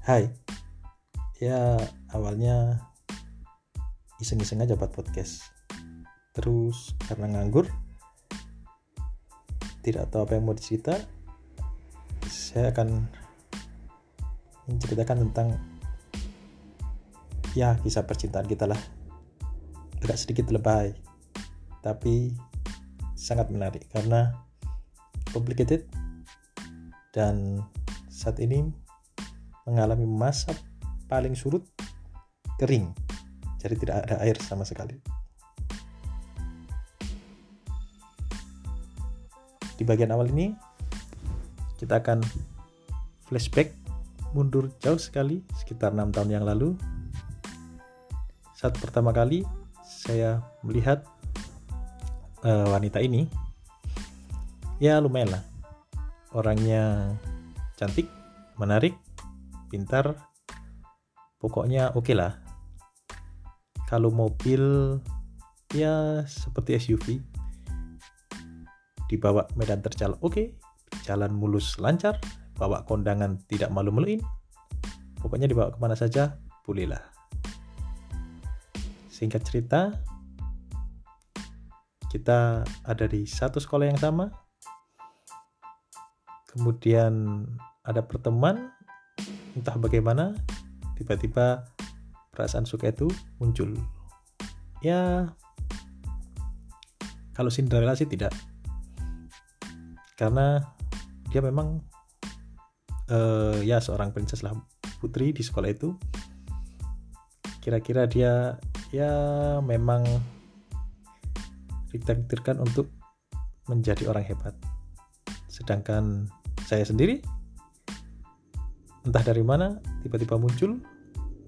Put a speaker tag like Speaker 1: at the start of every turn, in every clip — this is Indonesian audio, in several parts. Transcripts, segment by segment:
Speaker 1: Hai, ya awalnya iseng-iseng aja buat podcast. Terus karena nganggur, tidak tahu apa yang mau dicerita, saya akan menceritakan tentang ya kisah percintaan kita lah. Agak sedikit lebay, tapi sangat menarik karena complicated dan saat ini mengalami masa paling surut kering. Jadi tidak ada air sama sekali. Di bagian awal ini kita akan flashback mundur jauh sekali sekitar enam tahun yang lalu. Saat pertama kali saya melihat uh, wanita ini ya lumayan lah. Orangnya cantik menarik pintar pokoknya oke okay lah. Kalau mobil ya seperti SUV dibawa medan terjal oke. Okay. jalan mulus lancar bawa kondangan tidak malu-maluin pokoknya dibawa ke mana saja bolehlah singkat cerita kita ada di satu sekolah yang sama. Kemudian ada pertemuan entah bagaimana tiba-tiba perasaan suka itu muncul. Ya kalau Cinderella sih tidak. Karena dia memang uh, ya seorang princess lah putri di sekolah itu. Kira-kira dia ya memang ditakdirkan untuk menjadi orang hebat. Sedangkan saya sendiri entah dari mana tiba-tiba muncul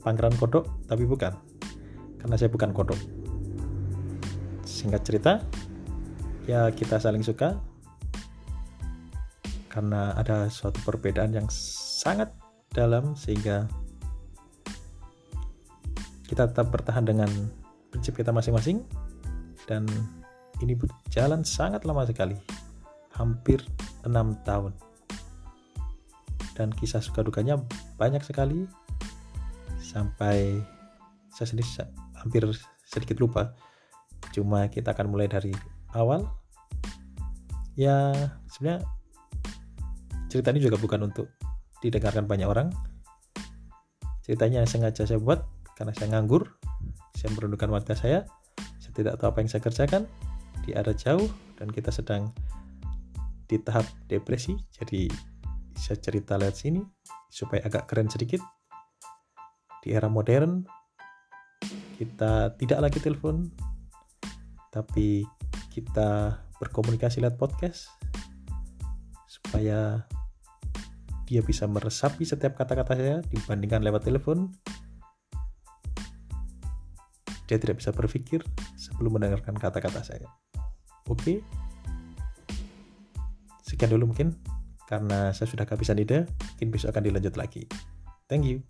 Speaker 1: pangeran kodok tapi bukan. Karena saya bukan kodok. Singkat cerita ya kita saling suka. Karena ada suatu perbedaan yang sangat dalam sehingga kita tetap bertahan dengan prinsip kita masing-masing. Dan ini berjalan sangat lama sekali. Hampir enam tahun dan kisah suka dukanya banyak sekali. Sampai saya sendiri hampir sedikit lupa. Cuma kita akan mulai dari awal. Ya sebenarnya cerita ini juga bukan untuk didengarkan banyak orang. Ceritanya sengaja saya buat karena saya nganggur saya merundukkan waktu saya saya tidak tahu apa yang saya kerjakan di arah jauh dan kita sedang di tahap depresi jadi saya cerita lewat sini supaya agak keren sedikit. Di era modern, kita tidak lagi telepon, tapi kita berkomunikasi lewat podcast supaya dia bisa meresapi setiap kata-kata saya dibandingkan lewat telepon. Dia tidak bisa berpikir sebelum mendengarkan kata-kata saya. Oke. Sekian dulu mungkin karena saya sudah kehabisan ide, mungkin besok akan dilanjut lagi. Thank you.